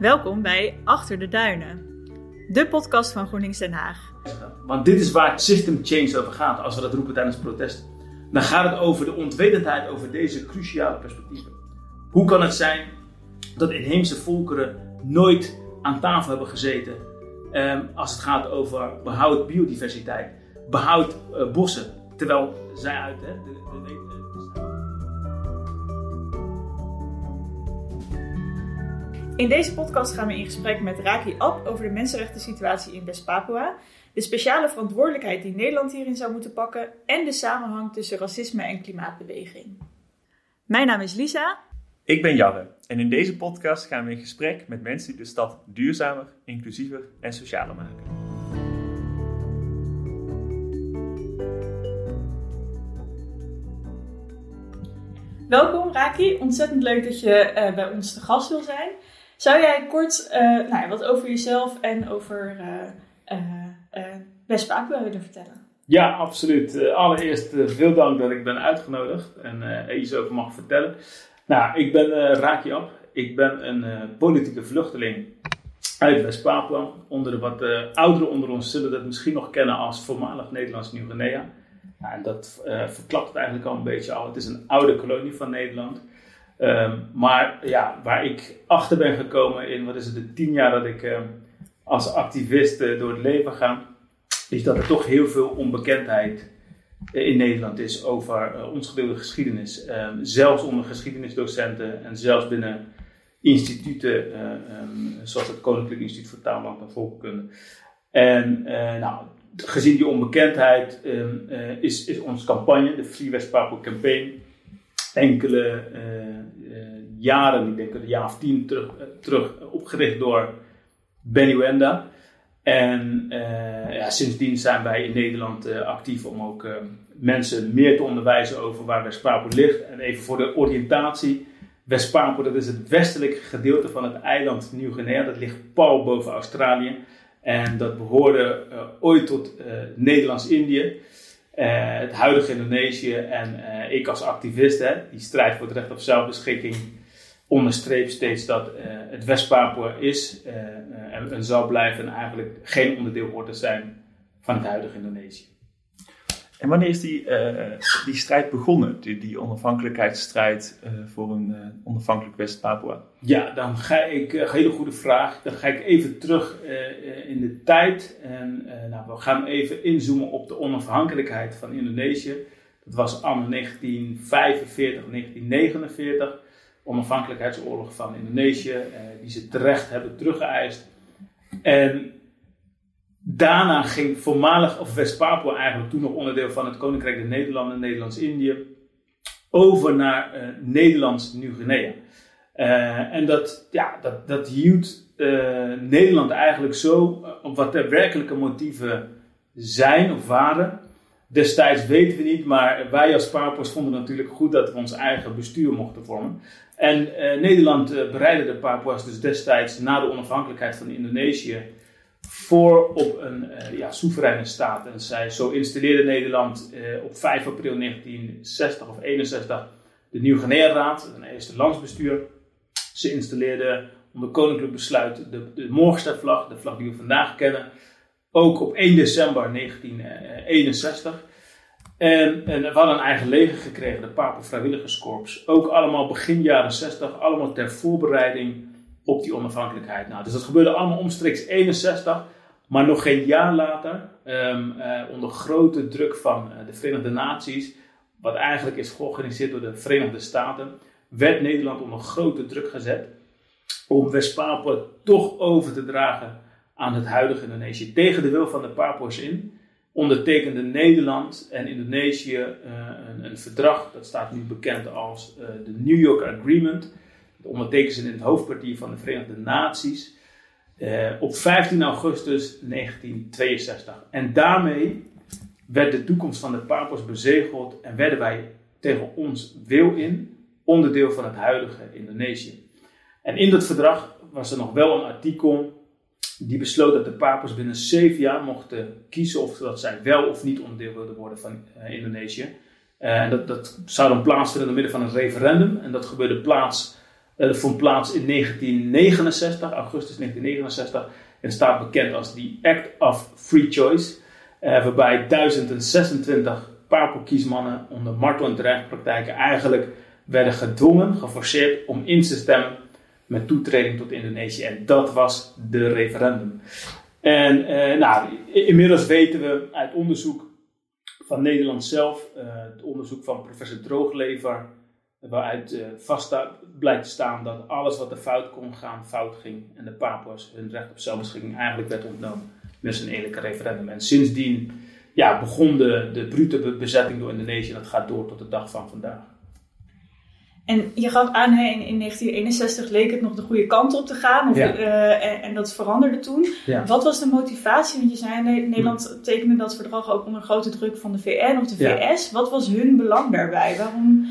Welkom bij Achter de Duinen, de podcast van GroenLinks Den Haag. Want dit is waar system change over gaat, als we dat roepen tijdens protest. Dan gaat het over de ontwetendheid over deze cruciale perspectieven. Hoe kan het zijn dat inheemse volkeren nooit aan tafel hebben gezeten ehm, als het gaat over behoud biodiversiteit, behoud uh, bossen, terwijl zij uit hè, de, de, de In deze podcast gaan we in gesprek met Raki Ab over de mensenrechten situatie in West-Papua, de speciale verantwoordelijkheid die Nederland hierin zou moeten pakken en de samenhang tussen racisme en klimaatbeweging. Mijn naam is Lisa. Ik ben Jarre en in deze podcast gaan we in gesprek met mensen die de stad duurzamer, inclusiever en socialer maken. Welkom Raki, ontzettend leuk dat je uh, bij ons te gast wil zijn. Zou jij kort uh, nou wat over jezelf en over uh, uh, West-Papua willen vertellen? Ja, absoluut. allereerst veel dank dat ik ben uitgenodigd en iets over mag vertellen. Nou, ik ben Raki Ab. Ik ben een politieke vluchteling uit West-Papua. Onder de wat ouderen onder ons zullen dat misschien nog kennen als voormalig Nederlands Nieuw-Guinea. Nou, en dat verklapt eigenlijk al een beetje al. Het is een oude kolonie van Nederland. Ehm, maar ja, waar ik achter ben gekomen in, wat is het, de tien jaar dat ik uh, als activist uh, door het leven ga, is dat er toch heel veel onbekendheid uh, in Nederland is over uh, ons gedeelde geschiedenis. Um, zelfs onder geschiedenisdocenten en zelfs binnen instituten zoals het Koninklijk Instituut voor Taalland en Volkenkunde. En nou, gezien die onbekendheid is, is onze campagne, de Free West Papua Campaign, enkele jaren, ik denk een jaar of tien terug, eh, terug opgericht door Benny Wenda. En ja, sindsdien zijn wij in Nederland actief om ook mensen meer te onderwijzen over waar West-Papua ligt. En even voor de oriëntatie. West-Papua, dat is het westelijke gedeelte van het eiland Nieuw-Guinea. Dat ligt pal boven Australië. En dat behoorde ooit tot Nederlands-Indië. Het huidige Indonesië. En ik als activist, die strijd voor het recht op zelfbeschikking onderstreept steeds dat uh, het West-Papua is en, en, zal blijven en eigenlijk geen onderdeel hoort te zijn van het huidige Indonesië. En wanneer is die, die strijd begonnen, die, die onafhankelijkheidsstrijd voor een onafhankelijk West-Papua? Ja, dan ga ik, een hele goede vraag, dan ga ik even terug in de tijd en nou, we gaan even inzoomen op de onafhankelijkheid van Indonesië. Dat was anno 1945, 1949 onafhankelijkheidsoorlog van Indonesië, eh, die ze terecht hebben teruggeëist. En daarna ging voormalig, of West-Papua eigenlijk toen nog onderdeel van het Koninkrijk der Nederlanden, Nederlands-Indië, over naar uh, Nederlands Nieuw-Guinea. Uh, en dat, ja, dat, dat hield uh, Nederland eigenlijk zo op wat de werkelijke motieven zijn of waren. Destijds weten we niet, maar wij als Papua's vonden natuurlijk goed dat we ons eigen bestuur mochten vormen. En eh, Nederland bereidde de Papua's dus destijds na de onafhankelijkheid van Indonesië voor op een uh, ja, soevereine staat. En zij, zo installeerde Nederland op 5 april 1960 of 61 de Nieuw-Guinea-raad, een eerste landsbestuur. Ze installeerde onder koninklijk besluit de, de Morgenstervlag, de vlag die we vandaag kennen, ook op 1 december 1961. En, en, we hadden een eigen leger gekregen, de Papel Vrijwilligerskorps. Ook allemaal begin jaren 60, allemaal ter voorbereiding op die onafhankelijkheid. Nou, dus dat gebeurde allemaal omstreeks 61, maar nog geen jaar later, um, uh, onder grote druk van uh, de Verenigde Naties, wat eigenlijk is georganiseerd door de Verenigde Staten, werd Nederland onder grote druk gezet om West-Papua toch over te dragen aan het huidige Indonesië, tegen de wil van de Papua's in ondertekende Nederland en Indonesië uh, een, een, verdrag, dat staat nu bekend als de New York Agreement. Dat ondertekenen ze in het hoofdkwartier van de Verenigde Naties uh, op 15 augustus 1962. En daarmee werd de toekomst van de Papua's bezegeld en werden wij tegen ons wil in onderdeel van het huidige Indonesië. En in dat verdrag was er nog wel een artikel die besloot dat de Papua's binnen zeven jaar mochten kiezen of dat zij wel of niet onderdeel wilden worden van uh, Indonesië. Uh, en dat, dat zou dan plaatsvinden door middel van een referendum. En dat gebeurde plaats Dat vond plaats in 1969, augustus 1969. En staat bekend als de Act of Free Choice. waarbij 1026 Papelkiesmannen onder martel- en dreigpraktijken eigenlijk werden gedwongen, geforceerd om in te stemmen met toetreding tot Indonesië. En dat was de referendum. En eh, nou, inmiddels weten we uit onderzoek van Nederland zelf, het onderzoek van professor Drooglever, waaruit uh, vast blijkt te staan dat alles wat er fout kon gaan, fout ging. En de Papua's hun recht op zelfbeschikking eigenlijk werd ontnomen met een eerlijke referendum. En sindsdien ja, begon de, de brute bezetting door Indonesië en dat gaat door tot de dag van vandaag. En je gaf aan, hè, in, in 1961 leek het nog de goede kant op te gaan. Of, eh, en, en, dat veranderde toen. Wat was de motivatie? Want je zei, Nederland tekende dat verdrag ook onder grote druk van de VN of de VS. Wat was hun belang daarbij? Waarom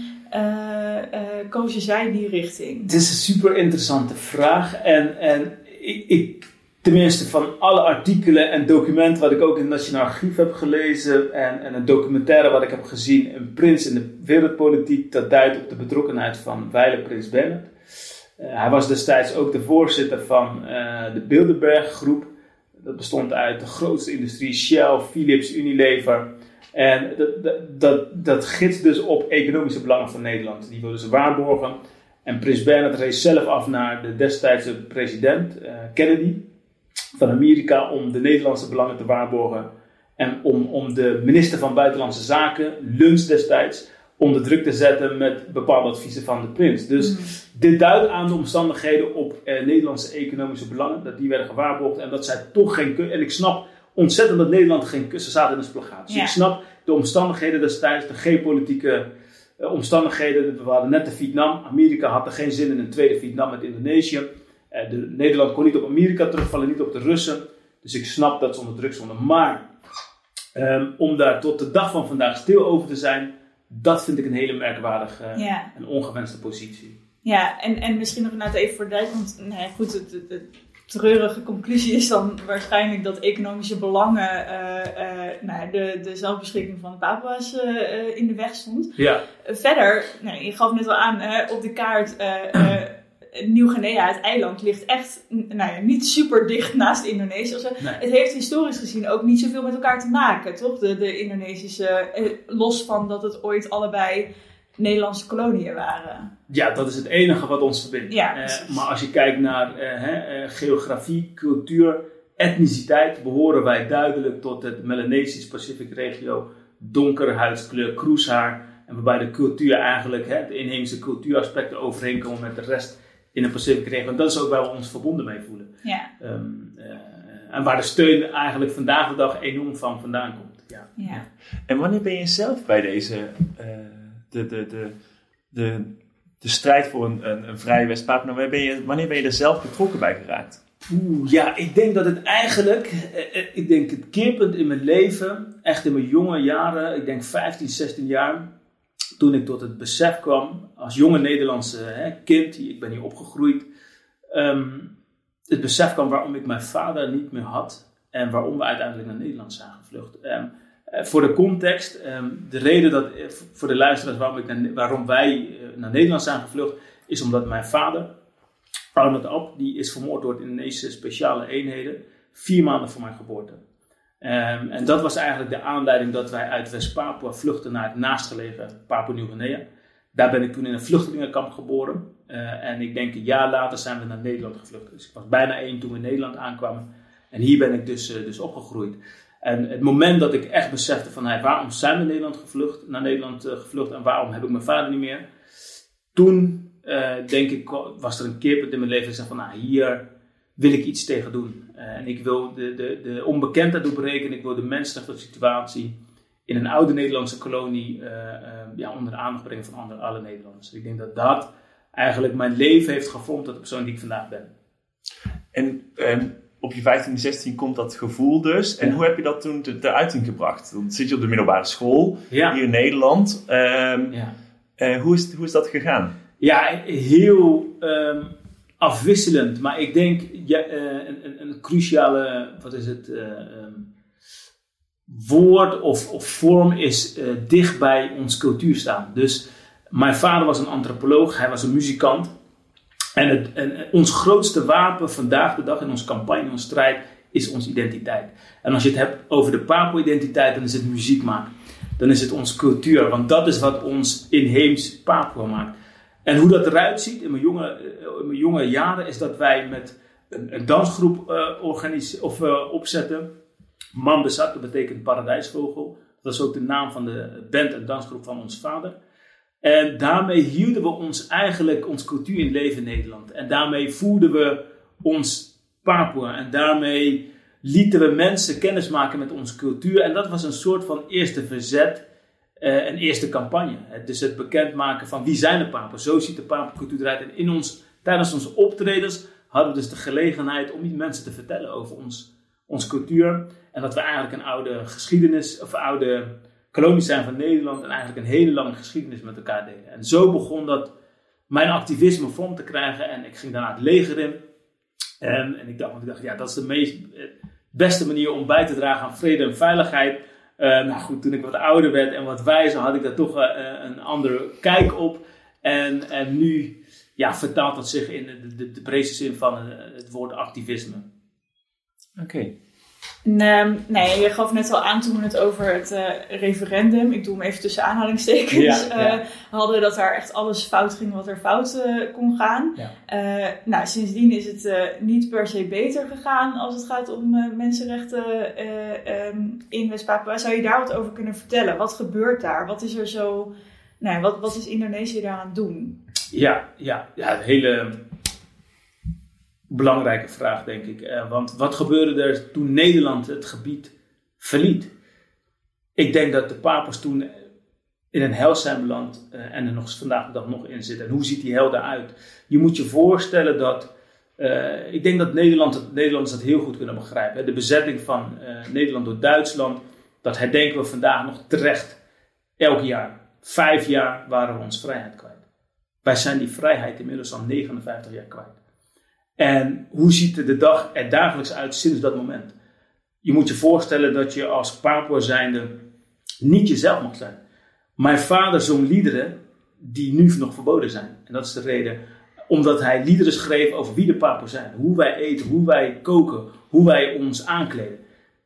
kozen zij die richting? Het is een super interessante vraag. En, en ik, ik tenminste van alle artikelen en documenten wat ik ook in het Nationaal Archief heb gelezen en, en een documentaire wat ik heb gezien, een prins in de wereldpolitiek, dat duidt op de betrokkenheid van wijle prins Bernhard. Uh, hij was destijds ook de voorzitter van de Bilderberg groep. Dat bestond uit de grootste industrie, Shell, Philips, Unilever. En dat, dat, dat, dus op economische belangen van Nederland. Die wilden ze waarborgen. En prins Bernhard reed zelf af naar de destijdse president, uh, Kennedy van Amerika om de Nederlandse belangen te waarborgen. En om, om de minister van Buitenlandse Zaken, Luns destijds, onder druk te zetten met bepaalde adviezen van de prins. Dus mm. dit duidt aan de omstandigheden op eh, Nederlandse economische belangen, dat die werden gewaarborgd en dat zij toch geen. En ik snap ontzettend dat Nederland geen kussen zaten in een splagaat. Dus ik snap de omstandigheden destijds, de geopolitieke uh, omstandigheden. We hadden net de Vietnam. Amerika had er geen zin in een tweede Vietnam met Indonesië. Eh, de, Nederland kon niet op Amerika terugvallen, niet op de Russen. Dus ik snap dat ze onder druk stonden. Maar um, om daar tot de dag van vandaag stil over te zijn, dat vind ik een hele merkwaardige en ongewenste positie. Ja, en, en misschien nog net even voor de want nee, goed, de, de, treurige conclusie is dan waarschijnlijk dat economische belangen uh, uh, nou, de, de zelfbeschikking van de Papua's uh, in de weg stond. Ja. verder, nou, je gaf net al aan, op de kaart Nieuw-Guinea, het eiland, ligt echt nou ja, niet super dicht naast Indonesië. Het heeft historisch gezien ook niet zoveel met elkaar te maken, toch? De, de Indonesische, eh, los van dat het ooit allebei Nederlandse koloniën waren. Ja, dat is het enige wat ons verbindt. Ja, uh, maar als je kijkt naar uh, geografie, cultuur, etniciteit, behoren wij duidelijk tot het Melanesisch Pacific regio. Donkere huidskleur, kroeshaar. En waarbij de cultuur eigenlijk, hè, de inheemse cultuuraspecten overeenkomen met de rest in een Pacific regio. En dat is ook waar we ons verbonden mee voelen. Ja. Um, uh, en waar de steun eigenlijk vandaag de dag enorm van vandaan komt. Ja. ja. En wanneer ben je zelf bij deze, uh, de, de, de, de, de strijd voor een, een, een vrije West-Papua, wanneer ben je, er zelf betrokken bij geraakt? Oeh, ja, ik denk dat het eigenlijk, eh, ik denk het keerpunt in mijn leven, echt in mijn jonge jaren, ik denk 15, 16 jaar, toen ik tot het besef kwam, als jonge Nederlandse hè, kind, ik ben hier opgegroeid, um, het besef kwam waarom ik mijn vader niet meer had en waarom we uiteindelijk naar Nederland zijn gevlucht. Um, voor de context, um, de reden dat, eh, voor de luisteraars waarom, ik waarom wij uh, naar Nederland zijn gevlucht, is omdat mijn vader, Arnold Ab, die is vermoord door de Indonesische speciale eenheden, vier maanden voor mijn geboorte. Um, en dat was eigenlijk de aanleiding dat wij uit West-Papua vluchtten naar het naastgelegen Papua-Nieuw-Guinea. Daar ben ik toen in een vluchtelingenkamp geboren. En ik denk een jaar later zijn we naar Nederland gevlucht. Dus ik was bijna één toen we in Nederland aankwamen. En hier ben ik dus, dus opgegroeid. En het moment dat ik echt besefte van hey, waarom zijn we Nederland gevlucht, naar Nederland uh, gevlucht en waarom heb ik mijn vader niet meer. Toen denk ik was er een keerpunt in mijn leven dat ik zei van nou hier wil ik iets tegen doen. Uh, en ik wil de, de, de onbekendheid doorbreken. Ik wil de menselijke situatie in een oude Nederlandse kolonie uh, ja, onder de aandacht brengen van andere, alle Nederlanders. Ik denk dat dat eigenlijk mijn leven heeft gevormd tot de persoon die ik vandaag ben. En, en op je 15, 16 komt dat gevoel dus. En hoe heb je dat toen ter uiting gebracht? Dan zit je op de middelbare school ja. hier in Nederland. Um, ja. hoe, is, hoe is dat gegaan? Ja, heel um, afwisselend. Maar ik denk ja, uh, een, een, cruciale, wat is het, uh, um, woord of, of, vorm is dicht bij ons cultuur staan. Dus mijn vader was een antropoloog, hij was een muzikant. En, het, ons grootste wapen vandaag de dag in onze campagne, in onze strijd, is onze identiteit. En als je het hebt over de Papua-identiteit, dan is het muziek maken. Dan is het onze cultuur, want dat is wat ons inheems Papua maakt. En hoe dat eruit ziet in mijn jonge, mijn jonge jaren, is dat wij met een, dansgroep uh, of, uh, opzetten. Mambesat, dat betekent paradijsvogel. Dat is ook de naam van de band en dansgroep van ons vader. En daarmee hielden we ons eigenlijk, ons cultuur in leven in Nederland. En daarmee voerden we ons Papua. En daarmee lieten we mensen kennis maken met onze cultuur. En dat was een soort van eerste verzet, uh, een eerste campagne. Dus het bekendmaken van wie zijn de Papen. Zo ziet de Papencultuur eruit. En in ons, tijdens onze optredens hadden we dus de gelegenheid om die mensen te vertellen over ons, onze cultuur. En dat we eigenlijk een oude geschiedenis, of oude kolonie zijn van Nederland. En eigenlijk een hele lange geschiedenis met elkaar delen. En zo begon dat mijn activisme vorm te krijgen. En ik ging daarna het leger in. En, en ik, dacht, ik dacht, ja, dat is de meest, eh, beste manier om bij te dragen aan vrede en veiligheid. Uh, nou goed, toen ik wat ouder werd en wat wijzer, had ik daar toch uh, een andere kijk op. En, en nu ja, vertaalt dat zich in de, de, de zin van het woord activisme. Oké. Nee, nee, je gaf net al aan toen we het over het uh, referendum, ik doe hem even tussen aanhalingstekens, ja, ja. Uh, hadden dat daar echt alles fout ging wat er fout uh, kon gaan. Ja. nou, sindsdien is het niet per se beter gegaan als het gaat om mensenrechten um, in West-Papua. Zou je daar wat over kunnen vertellen? Wat gebeurt daar? Wat is er zo, nou, wat, wat is Indonesië daar aan het doen? Ja, ja, ja, een hele belangrijke vraag, denk ik. Uh, want wat gebeurde er toen Nederland het gebied verliet? Ik denk dat de papers toen in een hel zijn beland uh, en er nog vandaag nog in zitten. En hoe ziet die hel eruit? Je moet je voorstellen dat. Uh, ik denk dat Nederland, Nederlanders dat heel goed kunnen begrijpen. De bezetting van Nederland door Duitsland, dat herdenken we vandaag nog terecht. Elk jaar. Vijf jaar waren we ons vrijheid kwijt. Wij zijn die vrijheid inmiddels al 59 jaar kwijt. En hoe ziet de dag er dagelijks uit sinds dat moment? Je moet je voorstellen dat je als Papua zijnde niet jezelf mag zijn. Mijn vader zong liederen die nu nog verboden zijn. En dat is de reden omdat hij liederen schreef over wie de Papua zijn. Hoe wij eten, hoe wij koken, hoe wij ons aankleden.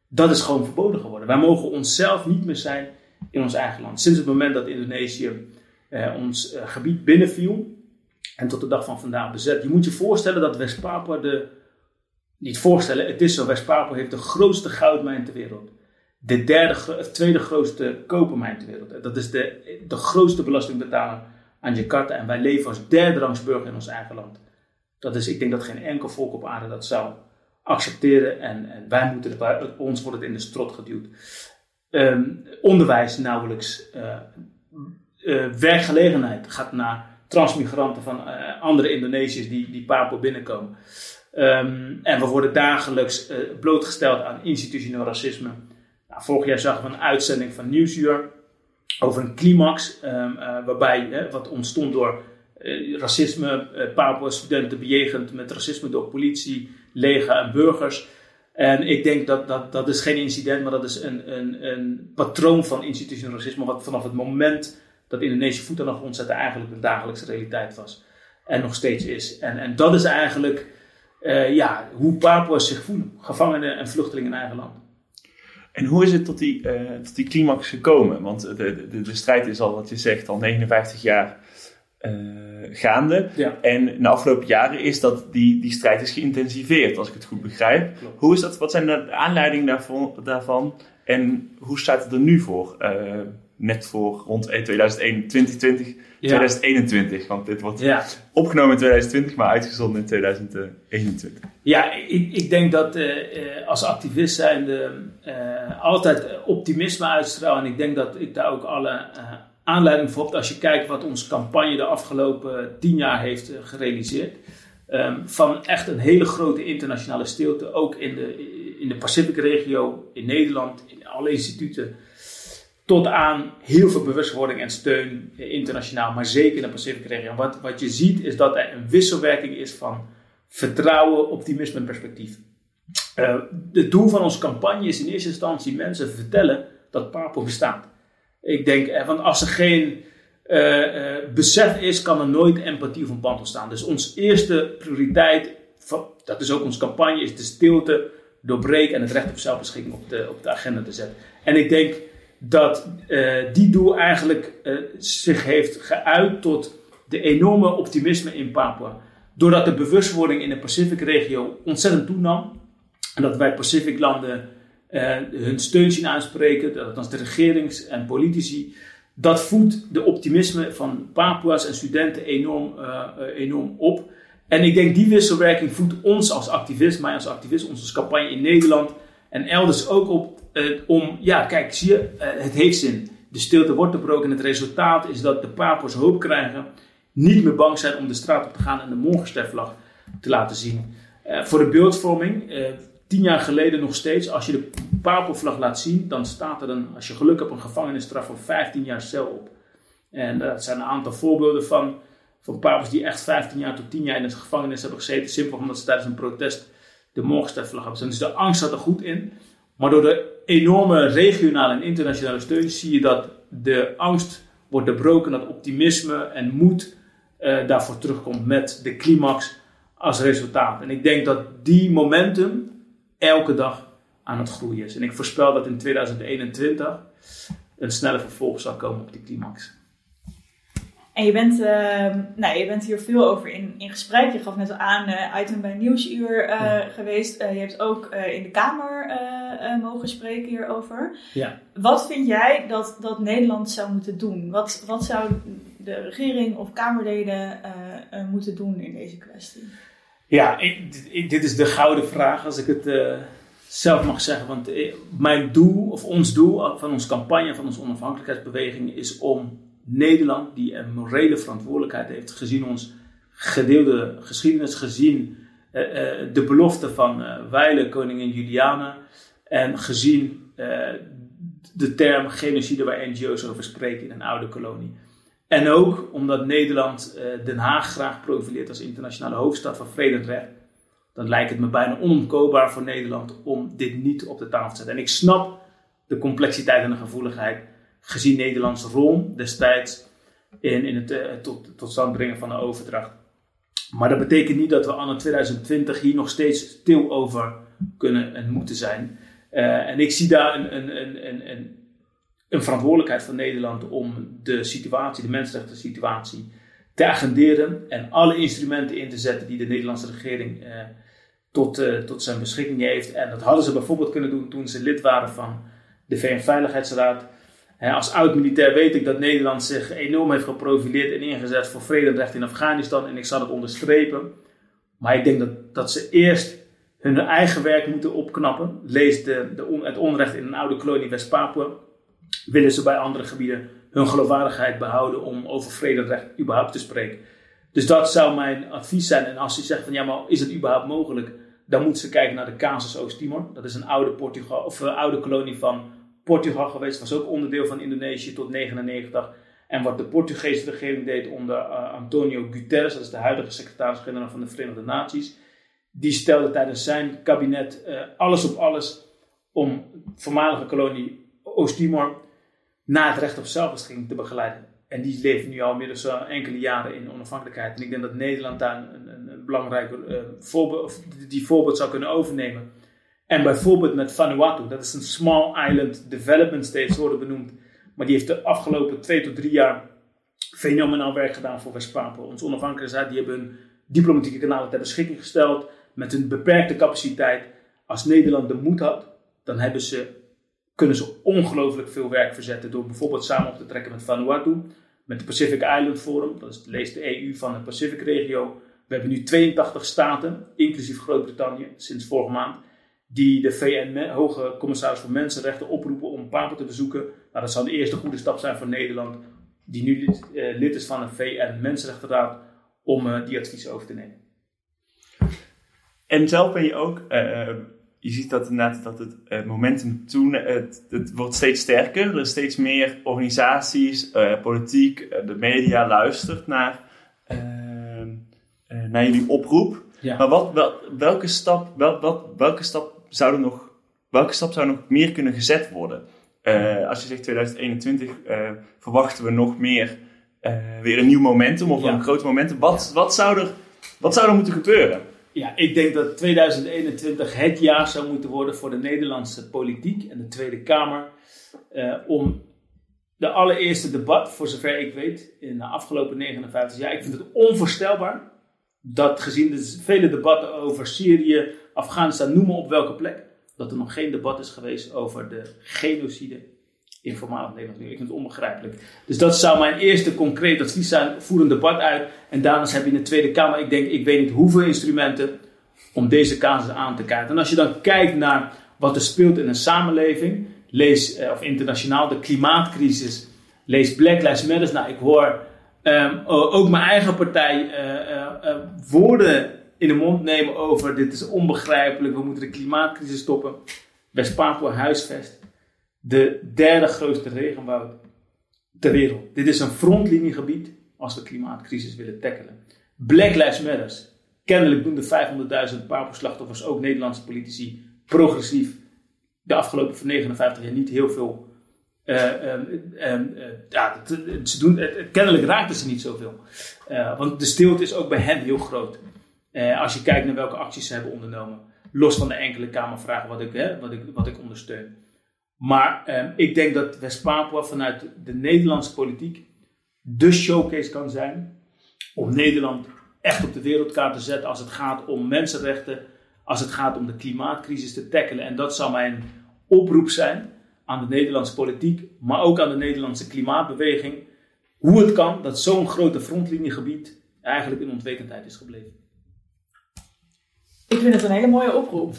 Dat is gewoon verboden geworden. Wij mogen onszelf niet meer zijn in ons eigen land. Sinds het moment dat Indonesië eh, ons eh, gebied binnenviel en tot de dag van vandaag bezet. Je moet je voorstellen dat West-Papua de. Niet voorstellen, het is zo: West-Papua heeft de grootste goudmijn ter wereld. De derde, tweede grootste kopermijn ter wereld. Dat is de, de grootste belastingbetaler aan Jakarta. En wij leven als derde rangsburger in ons eigen land. Dat is, ik denk dat geen enkel volk op aarde dat zou accepteren. En, wij moeten het, ons wordt het in de strot geduwd. Um, onderwijs nauwelijks. Uh, uh, werkgelegenheid gaat naar transmigranten van uh, andere Indonesiërs die, die Papua binnenkomen. Um, en we worden dagelijks uh, blootgesteld aan institutioneel racisme. Nou, vorig jaar zagen we een uitzending van Nieuwsuur over een climax, um, uh, waarbij wat ontstond door racisme, Papua-studenten bejegend met racisme door politie, leger en burgers. En ik denk dat, dat dat is geen incident, maar dat is een, een, een patroon van institutioneel racisme, wat vanaf het moment dat Indonesië voet aan de grond zetten eigenlijk de dagelijkse realiteit was. En nog steeds is. En, en dat is eigenlijk uh, ja, hoe Papua's zich voelen. Gevangenen en vluchtelingen in eigen land. En hoe is het tot die, uh, tot die climax gekomen? Want de, de, de, strijd is al, wat je zegt, al 59 jaar uh, gaande. Ja. En de afgelopen jaren is dat die, die strijd is geïntensiveerd, als ik het goed begrijp. Klopt. Hoe is dat, wat zijn de aanleidingen daarvan, daarvan? En hoe staat het er nu voor? Net voor rond 2021, 2020, ja. 2021. Want dit wordt ja. opgenomen in 2020, maar uitgezonden in 2021. Ja, ik, ik denk dat uh, als activist zijnde uh, altijd optimisme uitstraal. En ik denk dat ik daar ook alle aanleiding voor heb. Als je kijkt wat onze campagne de afgelopen tien jaar heeft gerealiseerd. Um, van echt een hele grote internationale stilte. Ook in de, in de Pacific-regio, in Nederland, in alle instituten tot aan heel veel bewustwording en steun internationaal, maar zeker in de Pacific-regio. Wat, wat je ziet is dat er een wisselwerking is van vertrouwen, optimisme en perspectief. Uh, het doel van onze campagne is in eerste instantie mensen vertellen dat Papua bestaat. Ik denk, uh, want als er geen uh, besef is, kan er nooit empathie of een band ontstaan. Dus onze eerste prioriteit, dat is ook onze campagne, is de stilte doorbreken en het recht op zelfbeschikking op de, op de agenda te zetten. En ik denk dat uh, die doel eigenlijk zich heeft geuit tot de enorme optimisme in Papua. Doordat de bewustwording in de Pacific-regio ontzettend toenam. En dat wij Pacific-landen hun steun zien aanspreken, dat althans de regerings- en politici dat voedt de optimisme van Papua's en studenten enorm, enorm op. En ik denk die wisselwerking voedt ons als activist, mij als activist, onze campagne in Nederland en elders ook op. Uh, om, ja, kijk, zie je, het heeft zin. De stilte wordt doorbroken en het resultaat is dat de Papua's hoop krijgen. Niet meer bang zijn om de straat op te gaan en de morgenstervlag te laten zien. voor de beeldvorming, tien jaar geleden nog steeds, als je de papelvlag laat zien, dan staat er een, als je geluk hebt, een gevangenisstraf van 15 jaar cel op. En dat zijn een aantal voorbeelden van, van papels die echt 15 jaar tot 10 jaar in de gevangenis hebben gezeten, simpel omdat ze tijdens een protest de morgenstervlag hebben. Dus de angst zat er goed in. Maar door de enorme regionale en internationale steun zie je dat de angst wordt doorbroken, dat optimisme en moed uh, daarvoor terugkomt met de climax als resultaat. En ik denk dat die momentum elke dag aan het groeien is. En ik voorspel dat in 2021 een snelle vervolg zal komen op die climax. En je bent, uh, nou, je bent hier veel over in, in gesprek. Je gaf net al aan, uh, item bij Nieuwsuur uh, geweest. je hebt ook in de Kamer mogen spreken hierover. Ja. Wat vind jij dat, dat Nederland zou moeten doen? Wat, wat zou de regering of Kamerleden moeten doen in deze kwestie? Ja, ik, dit is de gouden vraag als ik het zelf mag zeggen. Want eh, mijn doel, of ons doel van onze campagne, van onze onafhankelijkheidsbeweging, is om Nederland, die een morele verantwoordelijkheid heeft, gezien ons gedeelde geschiedenis, gezien uh, uh, de belofte van uh, koningin Juliana, en gezien de term genocide waar NGO's over spreken in een oude kolonie. En ook omdat Nederland Den Haag graag profileert als internationale hoofdstad van vrede en recht dan lijkt het me bijna onomkoopbaar voor Nederland om dit niet op de tafel te zetten. En ik snap de complexiteit en de gevoeligheid gezien Nederlands rol destijds in, in het uh, tot, tot stand brengen van de overdracht. Maar dat betekent niet dat we anno 2020 hier nog steeds stil over kunnen en moeten zijn. Uh, en ik zie daar een, een, een, een, een verantwoordelijkheid van Nederland om de situatie, de mensenrechten situatie, te agenderen en alle instrumenten in te zetten die de Nederlandse regering uh, tot, tot zijn beschikking heeft. En dat hadden ze bijvoorbeeld kunnen doen toen ze lid waren van de VN-veiligheidsraad. Als oud-militair weet ik dat Nederland zich enorm heeft geprofileerd en ingezet voor vrede in Afghanistan. En ik zal het onderstrepen. Maar ik denk dat, dat ze eerst hun eigen werk moeten opknappen. Lees de, het onrecht in een oude kolonie West-Papua. Willen ze bij andere gebieden hun geloofwaardigheid behouden om over vrede überhaupt te spreken. Dus dat zou mijn advies zijn. En als je zegt van ja, maar is het überhaupt mogelijk? Dan moeten ze kijken naar de casus Oost-Timor. Dat is een oude, Portugal, of een oude kolonie van Portugal geweest. Was ook onderdeel van Indonesië tot 1999. En wat de Portugese regering deed onder uh, Antonio Guterres, dat is de huidige secretaris-generaal van de Verenigde Naties. Die stelde tijdens zijn kabinet uh, alles op alles om voormalige kolonie Oost-Timor na het recht op zelfbeschikking te begeleiden. En die leven nu al inmiddels enkele jaren in onafhankelijkheid. En ik denk dat Nederland daar een, een, belangrijke uh, voorbeeld, die voorbeeld zou kunnen overnemen. En bijvoorbeeld met Vanuatu, dat is een Small Island Development State, worden benoemd. Maar die heeft de afgelopen twee tot drie jaar fenomenaal werk gedaan voor West-Papua. Onze onafhankelijkheid, die hebben hun diplomatieke kanalen ter beschikking gesteld. Met een beperkte capaciteit. Als Nederland de moed had, dan hebben ze kunnen ze ongelooflijk veel werk verzetten door bijvoorbeeld samen op te trekken met Vanuatu, met de Pacific Island Forum, dat is lees de EU van de Pacific regio. We hebben nu 82 staten, inclusief Groot-Brittannië, sinds vorige maand, die de VN-hoge commissaris voor Mensenrechten oproepen om Papua te bezoeken. Nou, dat zal de eerste goede stap zijn voor Nederland, die nu lid, eh, lid is van de VN-Mensenrechtenraad, om uh, die advies over te nemen. En zelf ben je ook uh, je ziet dat inderdaad dat het uh, momentum toen, het, het wordt steeds sterker. Er is steeds meer organisaties, politiek, de media luistert naar, naar jullie oproep. Ja. Maar wat, wel, welke, stap, wel, wat, welke, stap zou er nog, welke stap zou nog meer kunnen gezet worden? als je zegt 2021 verwachten we nog meer weer een nieuw momentum of Ja. een groot momentum. Wat, wat, zou er, wat zou er moeten gebeuren? Ja, ik denk dat 2021 het jaar zou moeten worden voor de Nederlandse politiek en de Tweede Kamer. eh, om de allereerste debat, voor zover ik weet, in de afgelopen 59 jaar. Ik vind het onvoorstelbaar dat gezien de vele debatten over Syrië, Afghanistan, noem maar op welke plek, dat er nog geen debat is geweest over de genocide in voormalig Nederland. Ik vind het onbegrijpelijk. Dus dat zou mijn eerste concreet advies zijn. Voer een debat uit. En daarnaast heb je in de Tweede Kamer, ik denk, ik weet niet hoeveel instrumenten om deze casus aan te kaarten. En als je dan kijkt naar wat er speelt in een samenleving, lees, eh, of internationaal, de klimaatcrisis, lees Black Lives Matter. Nou, ik hoor ehm, ook mijn eigen partij eh, woorden in de mond nemen over dit is onbegrijpelijk, we moeten de klimaatcrisis stoppen. West-Papua huisvest, de derde grootste regenwoud ter wereld. Dit is een frontliniegebied als we klimaatcrisis willen tackelen. Black Lives Matter. Kennelijk doen de 500.000 Papo-slachtoffers, ook Nederlandse politici, progressief de afgelopen 59 jaar niet heel veel. eh, ehm, eh, ja, ze doen, kennelijk raakten ze niet zoveel. Eh, want de stilte is ook bij hen heel groot. Eh, als je kijkt naar welke acties ze hebben ondernomen. Los van de enkele Kamervragen wat ik, hè, wat ik, wat ik ondersteun. Maar ehm, ik denk dat West-Papua vanuit de Nederlandse politiek de showcase kan zijn om Nederland echt op de wereldkaart te zetten als het gaat om mensenrechten, als het gaat om de klimaatcrisis te tackelen. En dat zou mijn oproep zijn aan de Nederlandse politiek, maar ook aan de Nederlandse klimaatbeweging. Hoe het kan dat zo'n grote frontliniegebied eigenlijk in onwetendheid is gebleven. Ik vind het een hele mooie oproep.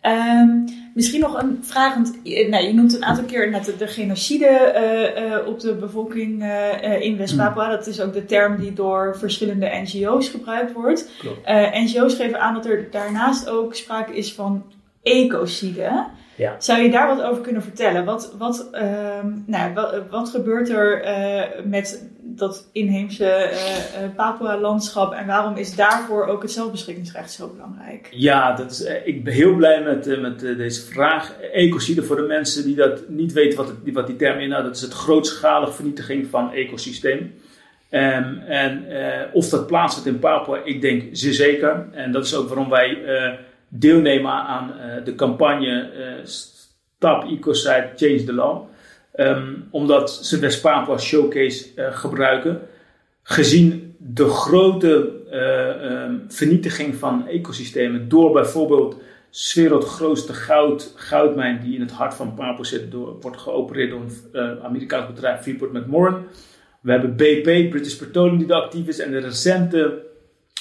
Ehm, misschien nog een vraag, want je, nou, je noemt een aantal keer net de, de genocide eh, eh, op de bevolking eh, eh, in West-Papua. Dat is ook de term die door verschillende NGO's gebruikt wordt. Eh, NGO's geven aan dat er daarnaast ook sprake is van ecocide. Ja. Zou je daar wat over kunnen vertellen? Wat, wat, ehm, nou, wat, wat gebeurt er eh, met dat inheemse eh, Papua-landschap en waarom is daarvoor ook het zelfbeschikkingsrecht zo belangrijk? Ja, dat is, eh, ik ben heel blij met, met deze vraag. Ecocide, voor de mensen die dat niet weten wat, wat die term inhoudt, dat is het grootschalig vernietiging van ecosysteem. Ehm, en of dat plaatsvindt in Papua, ik denk zeer zeker. En dat is ook waarom wij deelnemen aan de campagne Stop Ecocide, Change the Law. Ehm, omdat ze West-Papua Showcase eh, gebruiken. Gezien de grote ehm, vernietiging van ecosystemen door bijvoorbeeld 's werelds grootste goud, goudmijn die in het hart van Papua zit, door, wordt geopereerd door een eh, Amerikaans bedrijf Freeport McMoran. We hebben BP, British Petroleum, die er actief is. En de recente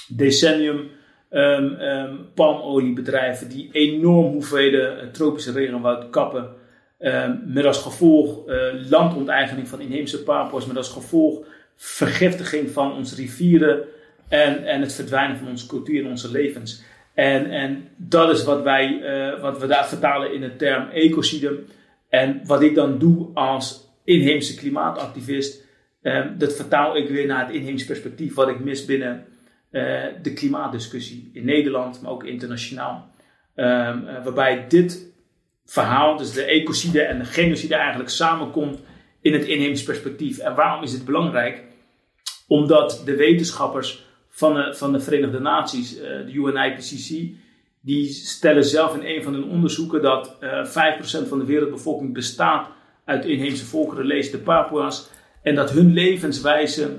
decennium ehm, palmoliebedrijven die enorm hoeveelheden tropische regenwoud kappen. Ehm, met als gevolg eh, landonteigening van inheemse Papua's. Met als gevolg vergiftiging van onze rivieren. En, en het verdwijnen van onze cultuur en onze levens. En, en dat is wat, wij, eh, wat we daar vertalen in de term ecocide. En wat ik dan doe als inheemse klimaatactivist. eh, dat vertaal ik weer naar het inheems perspectief. Wat ik mis binnen eh, de klimaatdiscussie in Nederland, maar ook internationaal. Ehm, eh, waarbij dit verhaal, dus de ecocide en de genocide, eigenlijk samenkomt in het inheems perspectief. En waarom is dit belangrijk? Omdat de wetenschappers van de, van de Verenigde Naties, eh, de UNIPCC, die stellen zelf in een van hun onderzoeken dat eh 5% van de wereldbevolking bestaat uit inheemse volkeren, lees de Papua's, en dat hun levenswijze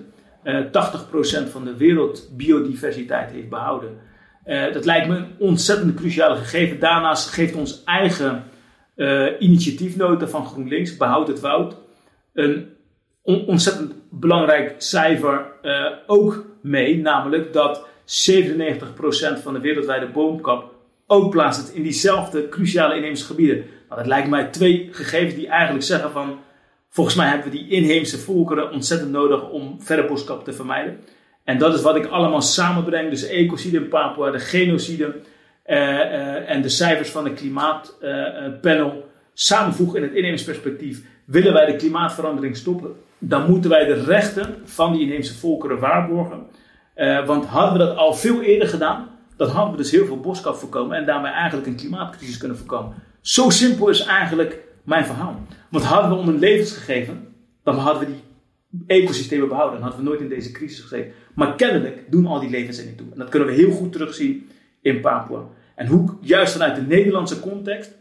eh 80% van de wereldbiodiversiteit heeft behouden. Eh, dat lijkt me een ontzettend cruciale gegeven. Daarnaast geeft ons eigen eh, initiatiefnota van GroenLinks, Behoud het Woud, een on- ontzettend belangrijk cijfer eh, ook mee. Namelijk dat 97% van de wereldwijde boomkap ook plaatsvindt in diezelfde cruciale inheemse gebieden. Nou, dat lijken mij twee gegevens die eigenlijk zeggen van... Volgens mij hebben we die inheemse volkeren ontzettend nodig om verder boskap te vermijden. En dat is wat ik allemaal samenbreng. Dus ecocide in Papua, de genocide en de cijfers van de klimaatpanel samenvoegen in het inheems perspectief. Willen wij de klimaatverandering stoppen, dan moeten wij de rechten van die inheemse volkeren waarborgen. Eh, want hadden we dat al veel eerder gedaan, dan hadden we dus heel veel boskap voorkomen en daarmee eigenlijk een klimaatcrisis kunnen voorkomen. Zo simpel is eigenlijk mijn verhaal. Want hadden we om een levens gegeven, dan hadden we die ecosystemen behouden, dan hadden we nooit in deze crisis gezeten. Maar kennelijk doen al die levens er niet toe. En dat kunnen we heel goed terugzien in Papua. En hoe, juist vanuit de Nederlandse context,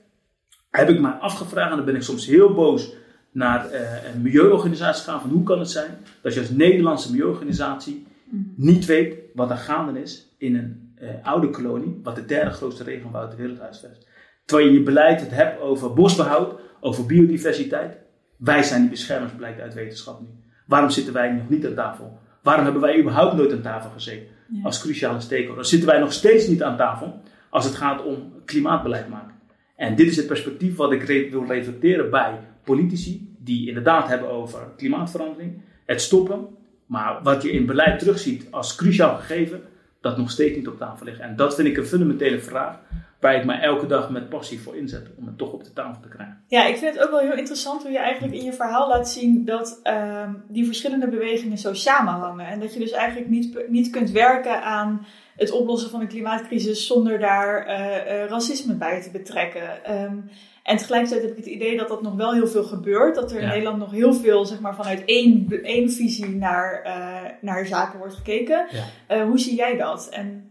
heb ik mij afgevraagd, en dan ben ik soms heel boos naar uh, een milieuorganisatie gaan, van hoe kan het zijn dat je als Nederlandse milieuorganisatie niet weet wat er gaande is in een uh, oude kolonie, wat de derde grootste regenwoud ter wereld huisvest. Terwijl je je beleid het hebt over bosbehoud, over biodiversiteit. Wij zijn die beschermers, blijkt uit wetenschap nu. Waarom zitten wij nog niet aan tafel? Waarom hebben wij überhaupt nooit aan tafel gezeten? Als cruciale stakeholder. Zitten wij nog steeds niet aan tafel als het gaat om klimaatbeleid maken? En dit is het perspectief wat ik wil reflecteren bij politici die inderdaad hebben over klimaatverandering, het stoppen, maar wat je in beleid terugziet als cruciaal gegeven, dat nog steeds niet op tafel ligt. En dat vind ik een fundamentele vraag waar ik mij elke dag met passie voor inzet om het toch op de tafel te krijgen. Ja, ik vind het ook wel heel interessant hoe je eigenlijk in je verhaal laat zien dat uh, die verschillende bewegingen zo samenhangen. En dat je dus eigenlijk niet, niet kunt werken aan het oplossen van de klimaatcrisis zonder daar uh, uh, racisme bij te betrekken. Um, en tegelijkertijd heb ik het idee dat dat nog wel heel veel gebeurt. Dat er in Nederland nog heel veel zeg maar, vanuit één, één visie naar, uh, naar zaken wordt gekeken. Ja. hoe zie jij dat? En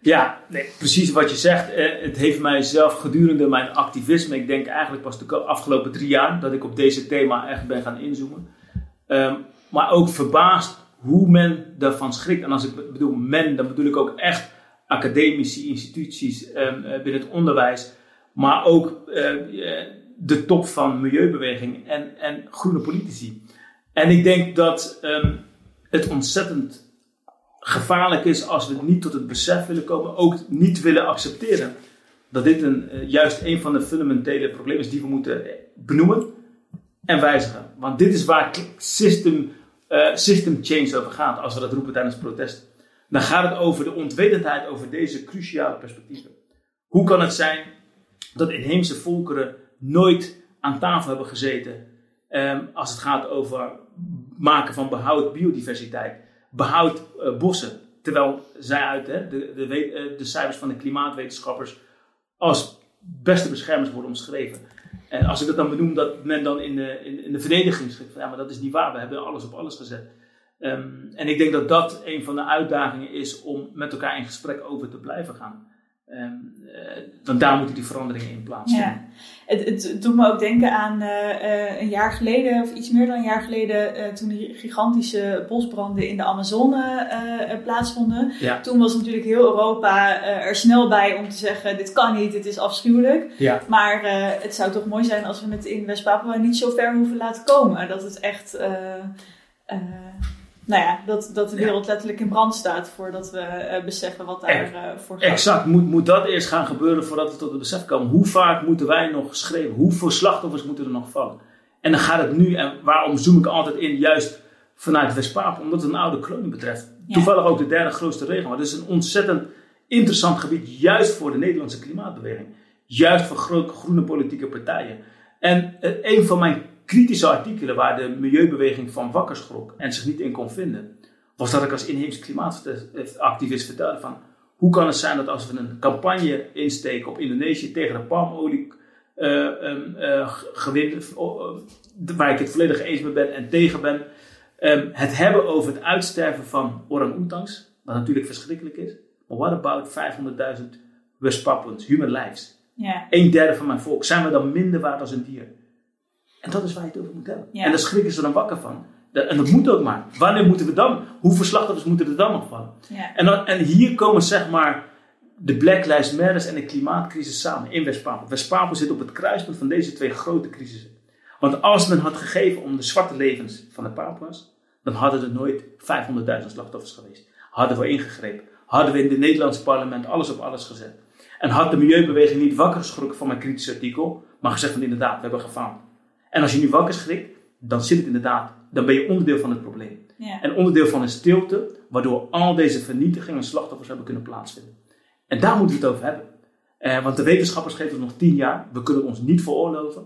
ja, nee, precies wat je zegt. Het heeft mij zelf gedurende mijn activisme, ik denk eigenlijk pas de afgelopen drie jaar, dat ik op deze thema echt ben gaan inzoomen. Um, maar ook verbaasd hoe men daarvan schrikt. En als ik bedoel men, dan bedoel ik ook echt academische instituties um, binnen het onderwijs, maar ook uh, de top van milieubeweging en, en groene politici. En ik denk dat um, het ontzettend gevaarlijk is als we niet tot het besef willen komen, ook niet willen accepteren dat dit een, juist een van de fundamentele problemen is die we moeten benoemen en wijzigen. Want dit is waar system, uh, system change over gaat, als we dat roepen tijdens protest. Dan gaat het over de ontwetendheid over deze cruciale perspectieven. Hoe kan het zijn dat inheemse volkeren nooit aan tafel hebben gezeten um, als het gaat over maken van behoud biodiversiteit? behoud uh, bossen. Terwijl zij uit hè, de, de, de, de, cijfers van de klimaatwetenschappers als beste beschermers worden omschreven. En als ik dat dan benoem, dat men dan in de, in, in de verdediging schrikt van ja, maar dat is niet waar, we hebben alles op alles gezet. Um, en ik denk dat dat een van de uitdagingen is om met elkaar in gesprek over te blijven gaan. Um, uh, want daar moeten die veranderingen in plaatsvinden. Ja. Het, het, doet me ook denken aan uh, uh, een jaar geleden, of iets meer dan een jaar geleden, toen die gigantische bosbranden in de Amazone plaatsvonden. Ja. Toen was natuurlijk heel Europa er snel bij om te zeggen: dit kan niet, dit is afschuwelijk. Ja. Maar het zou toch mooi zijn als we het in West-Papua niet zo ver hoeven laten komen. Dat het echt nou ja, dat, dat de wereld letterlijk in brand staat voordat we uh, beseffen wat daar uh, voor gaat. Exact, moet, moet dat eerst gaan gebeuren voordat we tot het besef komen. Hoe vaak moeten wij nog schreeuwen? Hoeveel slachtoffers moeten er nog vallen? En dan gaat het nu, en waarom zoom ik altijd in, juist vanuit West-Papen, omdat het een oude kolonie betreft. Ja. Toevallig ook de derde grootste regio. Het is een ontzettend interessant gebied, juist voor de Nederlandse klimaatbeweging. Juist voor groene politieke partijen. En uh, een van mijn kritische artikelen waar de milieubeweging van wakker schrok en zich niet in kon vinden, was dat ik als inheems klimaatactivist vertelde van hoe kan het zijn dat als we een campagne insteken op Indonesië tegen de palmolie uh, um, uh, gewin, uh, waar ik het volledig eens mee ben en tegen ben, um, het hebben over het uitsterven van orang-oetangs, wat natuurlijk verschrikkelijk is. Maar what about 500.000 West Papuans, human lives? Yeah. Een derde van mijn volk. Zijn we dan minder waard als een dier? En dat is waar je het over moet hebben. Ja. En daar schrikken ze dan wakker van. En dat moet ook maar. Wanneer moeten we dan? Hoeveel slachtoffers moeten er dan nog vallen? Ja. En, dan, en hier komen zeg maar de Black Lives Matter en de klimaatcrisis samen in West-Papua. West-Papua zit op het kruispunt van deze twee grote crisissen. Want als men had gegeven om de zwarte levens van de Papua's, dan hadden er nooit 500.000 slachtoffers geweest. Hadden we ingegrepen. Hadden we in het Nederlandse parlement alles op alles gezet. En had de milieubeweging niet wakker geschrokken van mijn kritische artikel, maar gezegd van inderdaad, we hebben gefaald. En als je nu wakker schrikt, dan zit het inderdaad, dan ben je onderdeel van het probleem. Ja. En onderdeel van een stilte, waardoor al deze vernietigingen en slachtoffers hebben kunnen plaatsvinden. En daar moeten we het over hebben. Eh, want de wetenschappers geven ons nog tien jaar. We kunnen ons niet veroorloven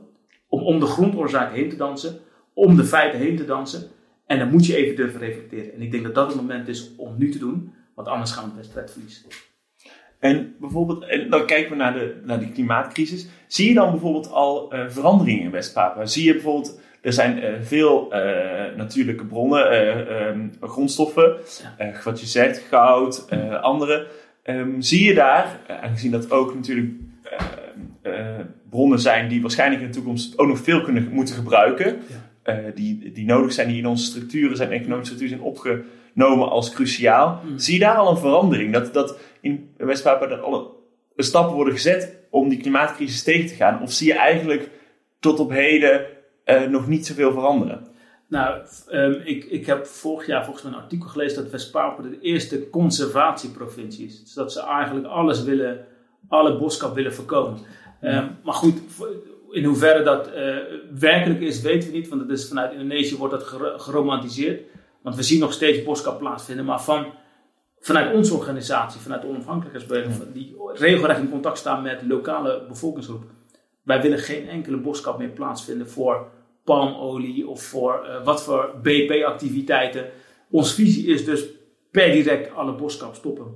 om om de grondoorzaak heen te dansen, om de feiten heen te dansen. En dan moet je even durven reflecteren. En ik denk dat dat het moment is om nu te doen, want anders gaan we de wedstrijd verliezen. En bijvoorbeeld, en dan kijken we naar de, naar de klimaatcrisis. Zie je dan bijvoorbeeld al uh, veranderingen in West-Papua? Zie je bijvoorbeeld Er zijn veel natuurlijke bronnen, ehm, grondstoffen, wat je zegt, goud, andere. Ehm, zie je daar, aangezien dat ook natuurlijk bronnen zijn die waarschijnlijk in de toekomst ook nog veel kunnen moeten gebruiken, die, die nodig zijn, die in onze structuren zijn, economische structuren zijn opgenomen als cruciaal. Hmm. Zie je daar al een verandering? Dat, dat in West-Papua er alle stappen worden gezet om die klimaatcrisis tegen te gaan? Of zie je eigenlijk tot op heden uh, nog niet zoveel veranderen? Nou, um, ik, ik heb vorig jaar volgens mij een artikel gelezen dat West-Papua de eerste conservatieprovincie is. Dus dat ze eigenlijk alles willen, alle boskap willen voorkomen. Um, maar goed, in hoeverre dat uh, werkelijk is, weten we niet. Want het is, vanuit Indonesië wordt dat geromantiseerd. Want we zien nog steeds boskap plaatsvinden. Maar van vanuit onze organisatie, vanuit de onafhankelijkheidsbeweging, die regelrecht in contact staan met lokale bevolkingsgroepen. Wij willen geen enkele boskap meer plaatsvinden voor palmolie of voor uh, wat voor BP-activiteiten. Onze visie is dus per direct alle boskap stoppen.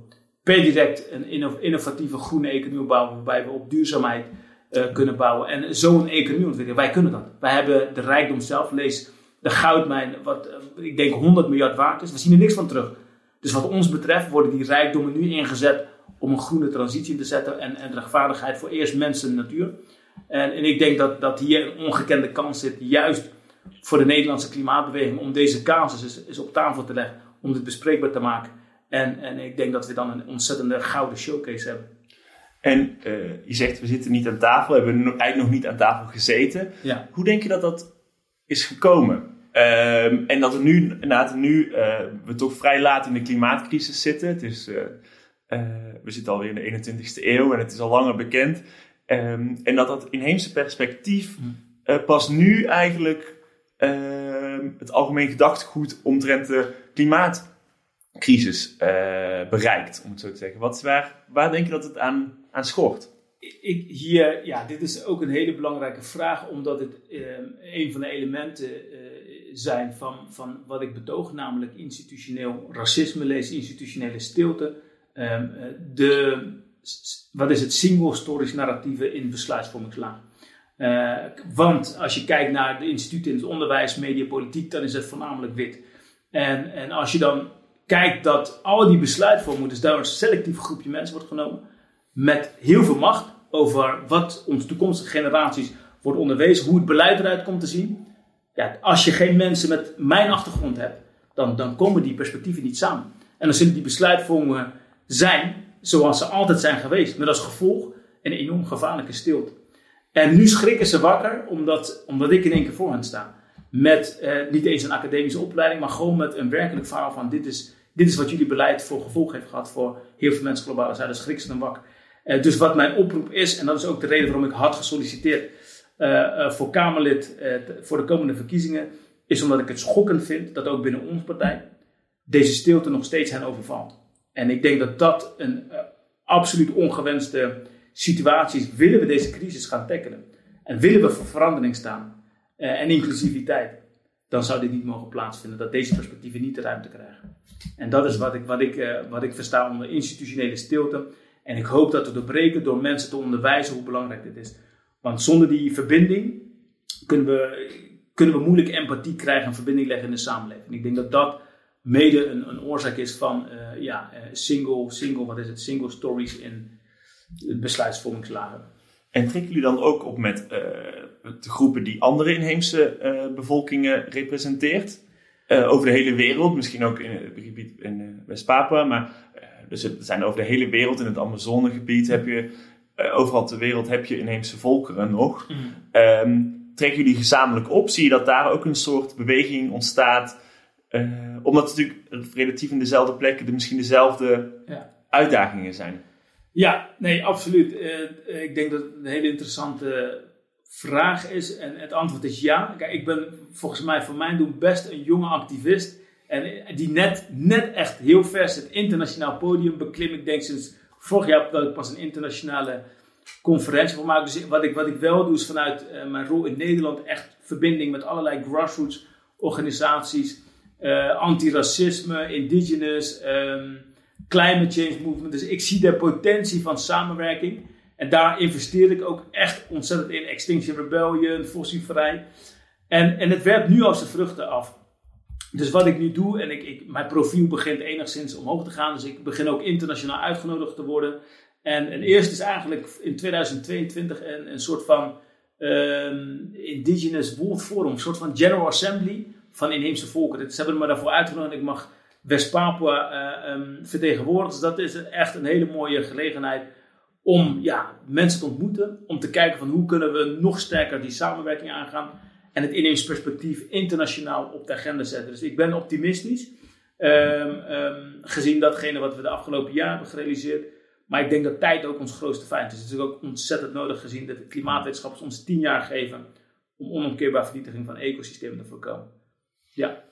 Per direct een innovatieve groene economie bouwen waarbij we op duurzaamheid uh, kunnen bouwen en zo een economie ontwikkelen. Wij kunnen dat. Wij hebben de rijkdom zelf. Lees de goudmijn, wat uh, ik denk 100 miljard waard is. We zien er niks van terug. Dus wat ons betreft worden die rijkdommen nu ingezet om een groene transitie te zetten en, en rechtvaardigheid voor eerst mensen en natuur. En, en ik denk dat, dat hier een ongekende kans zit, juist voor de Nederlandse klimaatbeweging, om deze casus eens, op tafel te leggen, om dit bespreekbaar te maken. En, en ik denk dat we dan een ontzettende gouden showcase hebben. En uh, je zegt, we zitten niet aan tafel, we hebben eigenlijk nog niet aan tafel gezeten. Ja. Hoe denk je dat dat is gekomen? Um, en dat we nu, inderdaad, nu uh, we toch vrij laat in de klimaatcrisis zitten. Het is, uh, uh, we zitten alweer in de 21ste eeuw en het is al langer bekend. Um, en dat dat inheemse perspectief mm. pas nu eigenlijk ehm, het algemeen gedachtegoed omtrent de klimaatcrisis bereikt, om het zo te zeggen. Wat, waar, waar denk je dat het aan, aan schort? Ik, hier, ja, dit is ook een hele belangrijke vraag, omdat het een van de elementen zijn van, van wat ik betoog, namelijk institutioneel racisme, lees institutionele stilte. Ehm, eh, de, wat is het single stories narratieve in besluitvormingslaag? Uh, want als je kijkt naar de instituten in het onderwijs, media, politiek, dan is het voornamelijk wit. En, en als je dan kijkt dat al die besluitvorming, dus daar een selectief groepje mensen wordt genomen, met heel veel macht over wat onze toekomstige generaties wordt onderwezen, hoe het beleid eruit komt te zien, ja, als je geen mensen met mijn achtergrond hebt, dan, dan komen die perspectieven niet samen. En dan zullen die besluitvormingen zijn zoals ze altijd zijn geweest, met als gevolg een enorm gevaarlijke stilte. En nu schrikken ze wakker omdat, omdat ik in één keer voor hen sta. Met eh, niet eens een academische opleiding, maar gewoon met een werkelijk verhaal van dit is, dit is wat jullie beleid voor gevolg heeft gehad voor heel veel mensen globaal. Zij schrikken ze dan wakker. Eh, dus wat mijn oproep is, en dat is ook de reden waarom ik had gesolliciteerd uh, uh, voor Kamerlid voor de komende verkiezingen, is omdat ik het schokkend vind dat ook binnen onze partij deze stilte nog steeds hen overvalt. En ik denk dat dat een absoluut ongewenste situatie is. Willen we deze crisis gaan tackelen en willen we voor verandering staan en inclusiviteit, dan zou dit niet mogen plaatsvinden, dat deze perspectieven niet de ruimte krijgen. En dat is wat ik, wat ik, wat ik versta onder institutionele stilte. En ik hoop dat we doorbreken door mensen te onderwijzen hoe belangrijk dit is. Want zonder die verbinding kunnen we, kunnen we moeilijk empathie krijgen en verbinding leggen in de samenleving. Ik denk dat dat mede een, een oorzaak is van uh, ja, uh, single, single, wat is het, single stories in besluitvormingslagen. En trekken jullie dan ook op met uh, de groepen die andere inheemse bevolkingen representeert? over de hele wereld, misschien ook in het gebied in West-Papua, maar dus het zijn over de hele wereld. In het Amazonegebied heb je uh, overal ter wereld heb je inheemse volkeren nog. Mm. Um, trekken jullie gezamenlijk op? Zie je dat daar ook een soort beweging ontstaat? Uh, omdat het natuurlijk relatief in dezelfde plekken de, misschien dezelfde ja. uitdagingen zijn. Ja, nee, absoluut. Uh, ik denk dat het een hele interessante vraag is. En het antwoord is ja. Kijk, ik ben volgens mij voor mijn doen best een jonge activist. En die net, net echt heel vers het internationaal podium beklim. Ik denk sinds vorig jaar dat ik pas een internationale conferentie voor maak. Dus wat ik, wat ik wel doe is vanuit uh, mijn rol in Nederland echt verbinding met allerlei grassroots organisaties. Uh, antiracisme, indigenous, um, climate change movement. Dus ik zie de potentie van samenwerking. En daar investeer ik ook echt ontzettend in. Extinction Rebellion, fossievrij. En, en het werpt nu al zijn vruchten af. Dus wat ik nu doe, en ik, ik, mijn profiel begint enigszins omhoog te gaan. Dus ik begin ook internationaal uitgenodigd te worden. En, eerst is eigenlijk in 2022 een, een soort van um, Indigenous World Forum, een soort van General Assembly van inheemse volken. Ze hebben me daarvoor uitgenodigd. Ik mag West-Papua uh, um, vertegenwoordigen. Dus dat is echt een hele mooie gelegenheid om ja, mensen te ontmoeten. Om te kijken van hoe kunnen we nog sterker die samenwerking aangaan. En het inheemse perspectief internationaal op de agenda zetten. Dus ik ben optimistisch. Um, gezien datgene wat we de afgelopen jaren hebben gerealiseerd. Maar ik denk dat tijd ook ons grootste feit is. Het is ook ontzettend nodig gezien dat de klimaatwetenschappers ons tien jaar geven om onomkeerbare vernietiging van ecosystemen te voorkomen. Ja.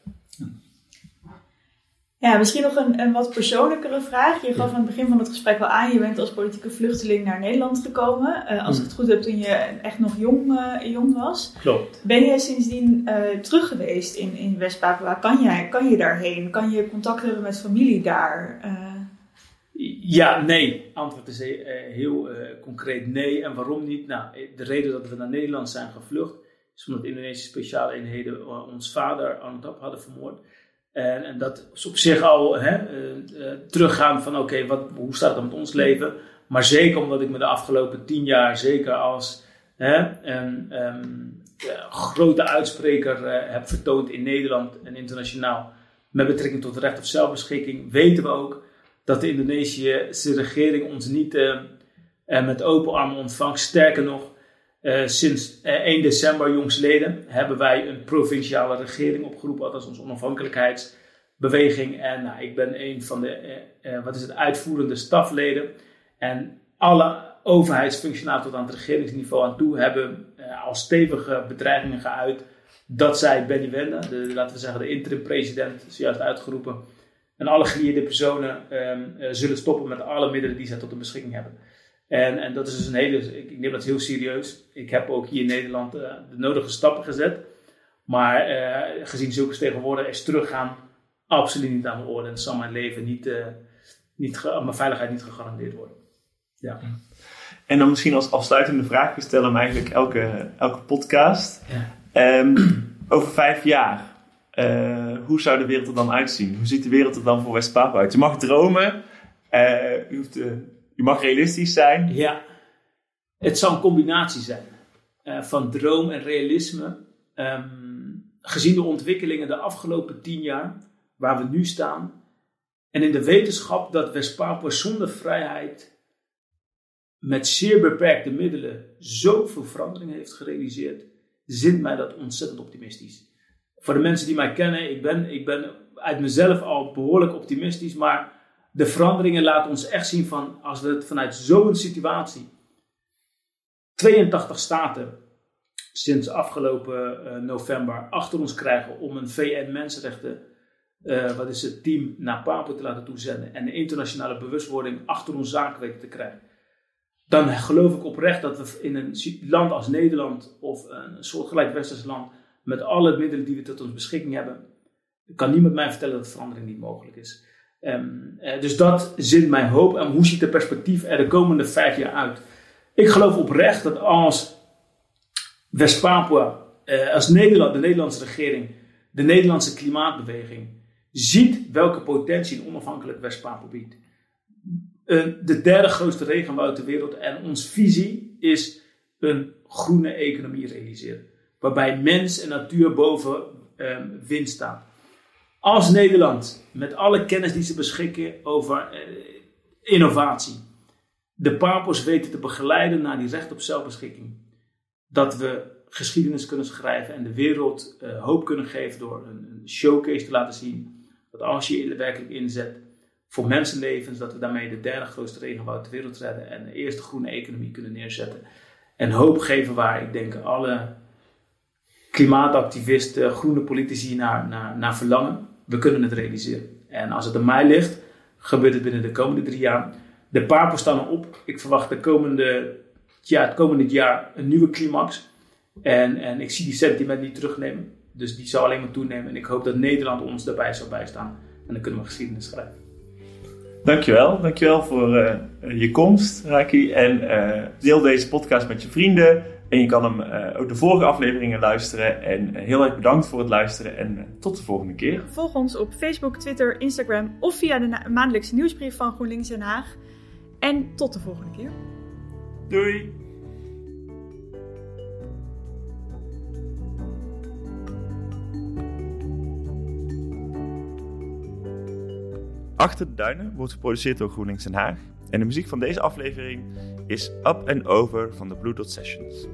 Ja, misschien nog een, een wat persoonlijkere vraag. Je gaf aan het begin van het gesprek wel aan, je bent als politieke vluchteling naar Nederland gekomen. Uh, als ik het goed heb, toen je echt nog jong, uh, jong was. Klopt. Ben jij sindsdien uh, terug geweest in, in West-Papua? Kan, jij, kan je daarheen? Kan je contact hebben met familie daar? Ja, nee. Antwoord is heel concreet nee. En waarom niet? Nou, de reden dat we naar Nederland zijn gevlucht, is omdat Indonesische speciale eenheden ons vader Anantap hadden vermoord. En, en, dat is op zich al hè, uh, teruggaan van oké, hoe staat het met ons leven? Maar zeker omdat ik me de afgelopen tien jaar zeker als hè, een, um, grote uitspreker uh, heb vertoond in Nederland en internationaal met betrekking tot recht op zelfbeschikking, weten we ook dat de Indonesische regering ons niet met open armen ontvangt. Sterker nog, sinds 1 december jongsleden hebben wij een provinciale regering opgeroepen, althans onze onafhankelijkheidsbeweging. En nou, ik ben een van de uh, wat is het, uitvoerende stafleden. En alle overheidsfunctionarissen tot aan het regeringsniveau aan toe hebben al stevige bedreigingen geuit dat zij Benny Wende, de, laten we zeggen de interim-president, zojuist uitgeroepen, en alle gelieerde personen um, zullen stoppen met alle middelen die zij tot hun beschikking hebben. En, en dat is dus een hele, ik, neem dat heel serieus. Ik heb ook hier in Nederland uh, de nodige stappen gezet. Maar uh, gezien zulke tegenwoordig is teruggaan absoluut niet aan de orde. En zal mijn leven niet, uh, niet mijn veiligheid niet gegarandeerd worden. Ja. En dan misschien als afsluitende vraag, we stellen hem eigenlijk elke, elke podcast. Ja. Um, over vijf jaar, hoe zou de wereld er dan uitzien? Hoe ziet de wereld er dan voor West-Papua uit? Je mag dromen, je hoeft je mag realistisch zijn. Ja, het zal een combinatie zijn uh, van droom en realisme. Um, gezien de ontwikkelingen de afgelopen tien jaar, waar we nu staan. En in de wetenschap dat West-Papua zonder vrijheid met zeer beperkte middelen zoveel verandering heeft gerealiseerd, zint mij dat ontzettend optimistisch. Voor de mensen die mij kennen, ik ben, ik ben uit mezelf al behoorlijk optimistisch, maar de veranderingen laten ons echt zien van als we het vanuit zo'n situatie 82 staten sinds afgelopen uh, november achter ons krijgen om een VN-mensenrechten, uh, wat is het, team naar Papua te laten toezenden en de internationale bewustwording achter ons zaken te krijgen. Dan geloof ik oprecht dat we in een land als Nederland of een soortgelijk westers land met alle middelen die we tot ons beschikking hebben, kan niemand mij vertellen dat verandering niet mogelijk is. Um, uh, dus dat zit mijn hoop. En hoe ziet de perspectief er de komende vijf jaar uit? Ik geloof oprecht dat als West-Papua, uh, als Nederland, de Nederlandse regering, de Nederlandse klimaatbeweging, ziet welke potentie een onafhankelijk West-Papua biedt. Uh, de derde grootste regenwoud ter wereld en onze visie is een groene economie realiseren. Waarbij mens en natuur boven um, wind staan. Als Nederland, met alle kennis die ze beschikken over eh, innovatie, de Papers weten te begeleiden naar die recht op zelfbeschikking, dat we geschiedenis kunnen schrijven en de wereld uh, hoop kunnen geven door een, showcase te laten zien, dat als je je er werkelijk inzet voor mensenlevens, dat we daarmee de derde grootste regenwoud ter wereld redden en de eerste groene economie kunnen neerzetten. En hoop geven waar ik denk alle klimaatactivisten, groene politici naar, naar, naar verlangen. We kunnen het realiseren. En als het aan mij ligt, gebeurt het binnen de komende drie jaar. De papen staan op. Ik verwacht de komende, ja, het komende jaar een nieuwe climax. En, en ik zie die sentiment niet terugnemen. Dus die zal alleen maar toenemen. En ik hoop dat Nederland ons daarbij zal bijstaan. En dan kunnen we geschiedenis schrijven. Dankjewel. Dankjewel voor uh, je komst, Raki. En uh, deel deze podcast met je vrienden. En je kan hem uh, ook de vorige afleveringen luisteren. En heel erg bedankt voor het luisteren. En tot de volgende keer. Volg ons op Facebook, Twitter, Instagram of via de maandelijkse nieuwsbrief van GroenLinks Den Haag. En tot de volgende keer. Doei! Achter de Duinen wordt geproduceerd door GroenLinks Den Haag. En de muziek van deze aflevering is Up and Over van de Blue Dot Sessions.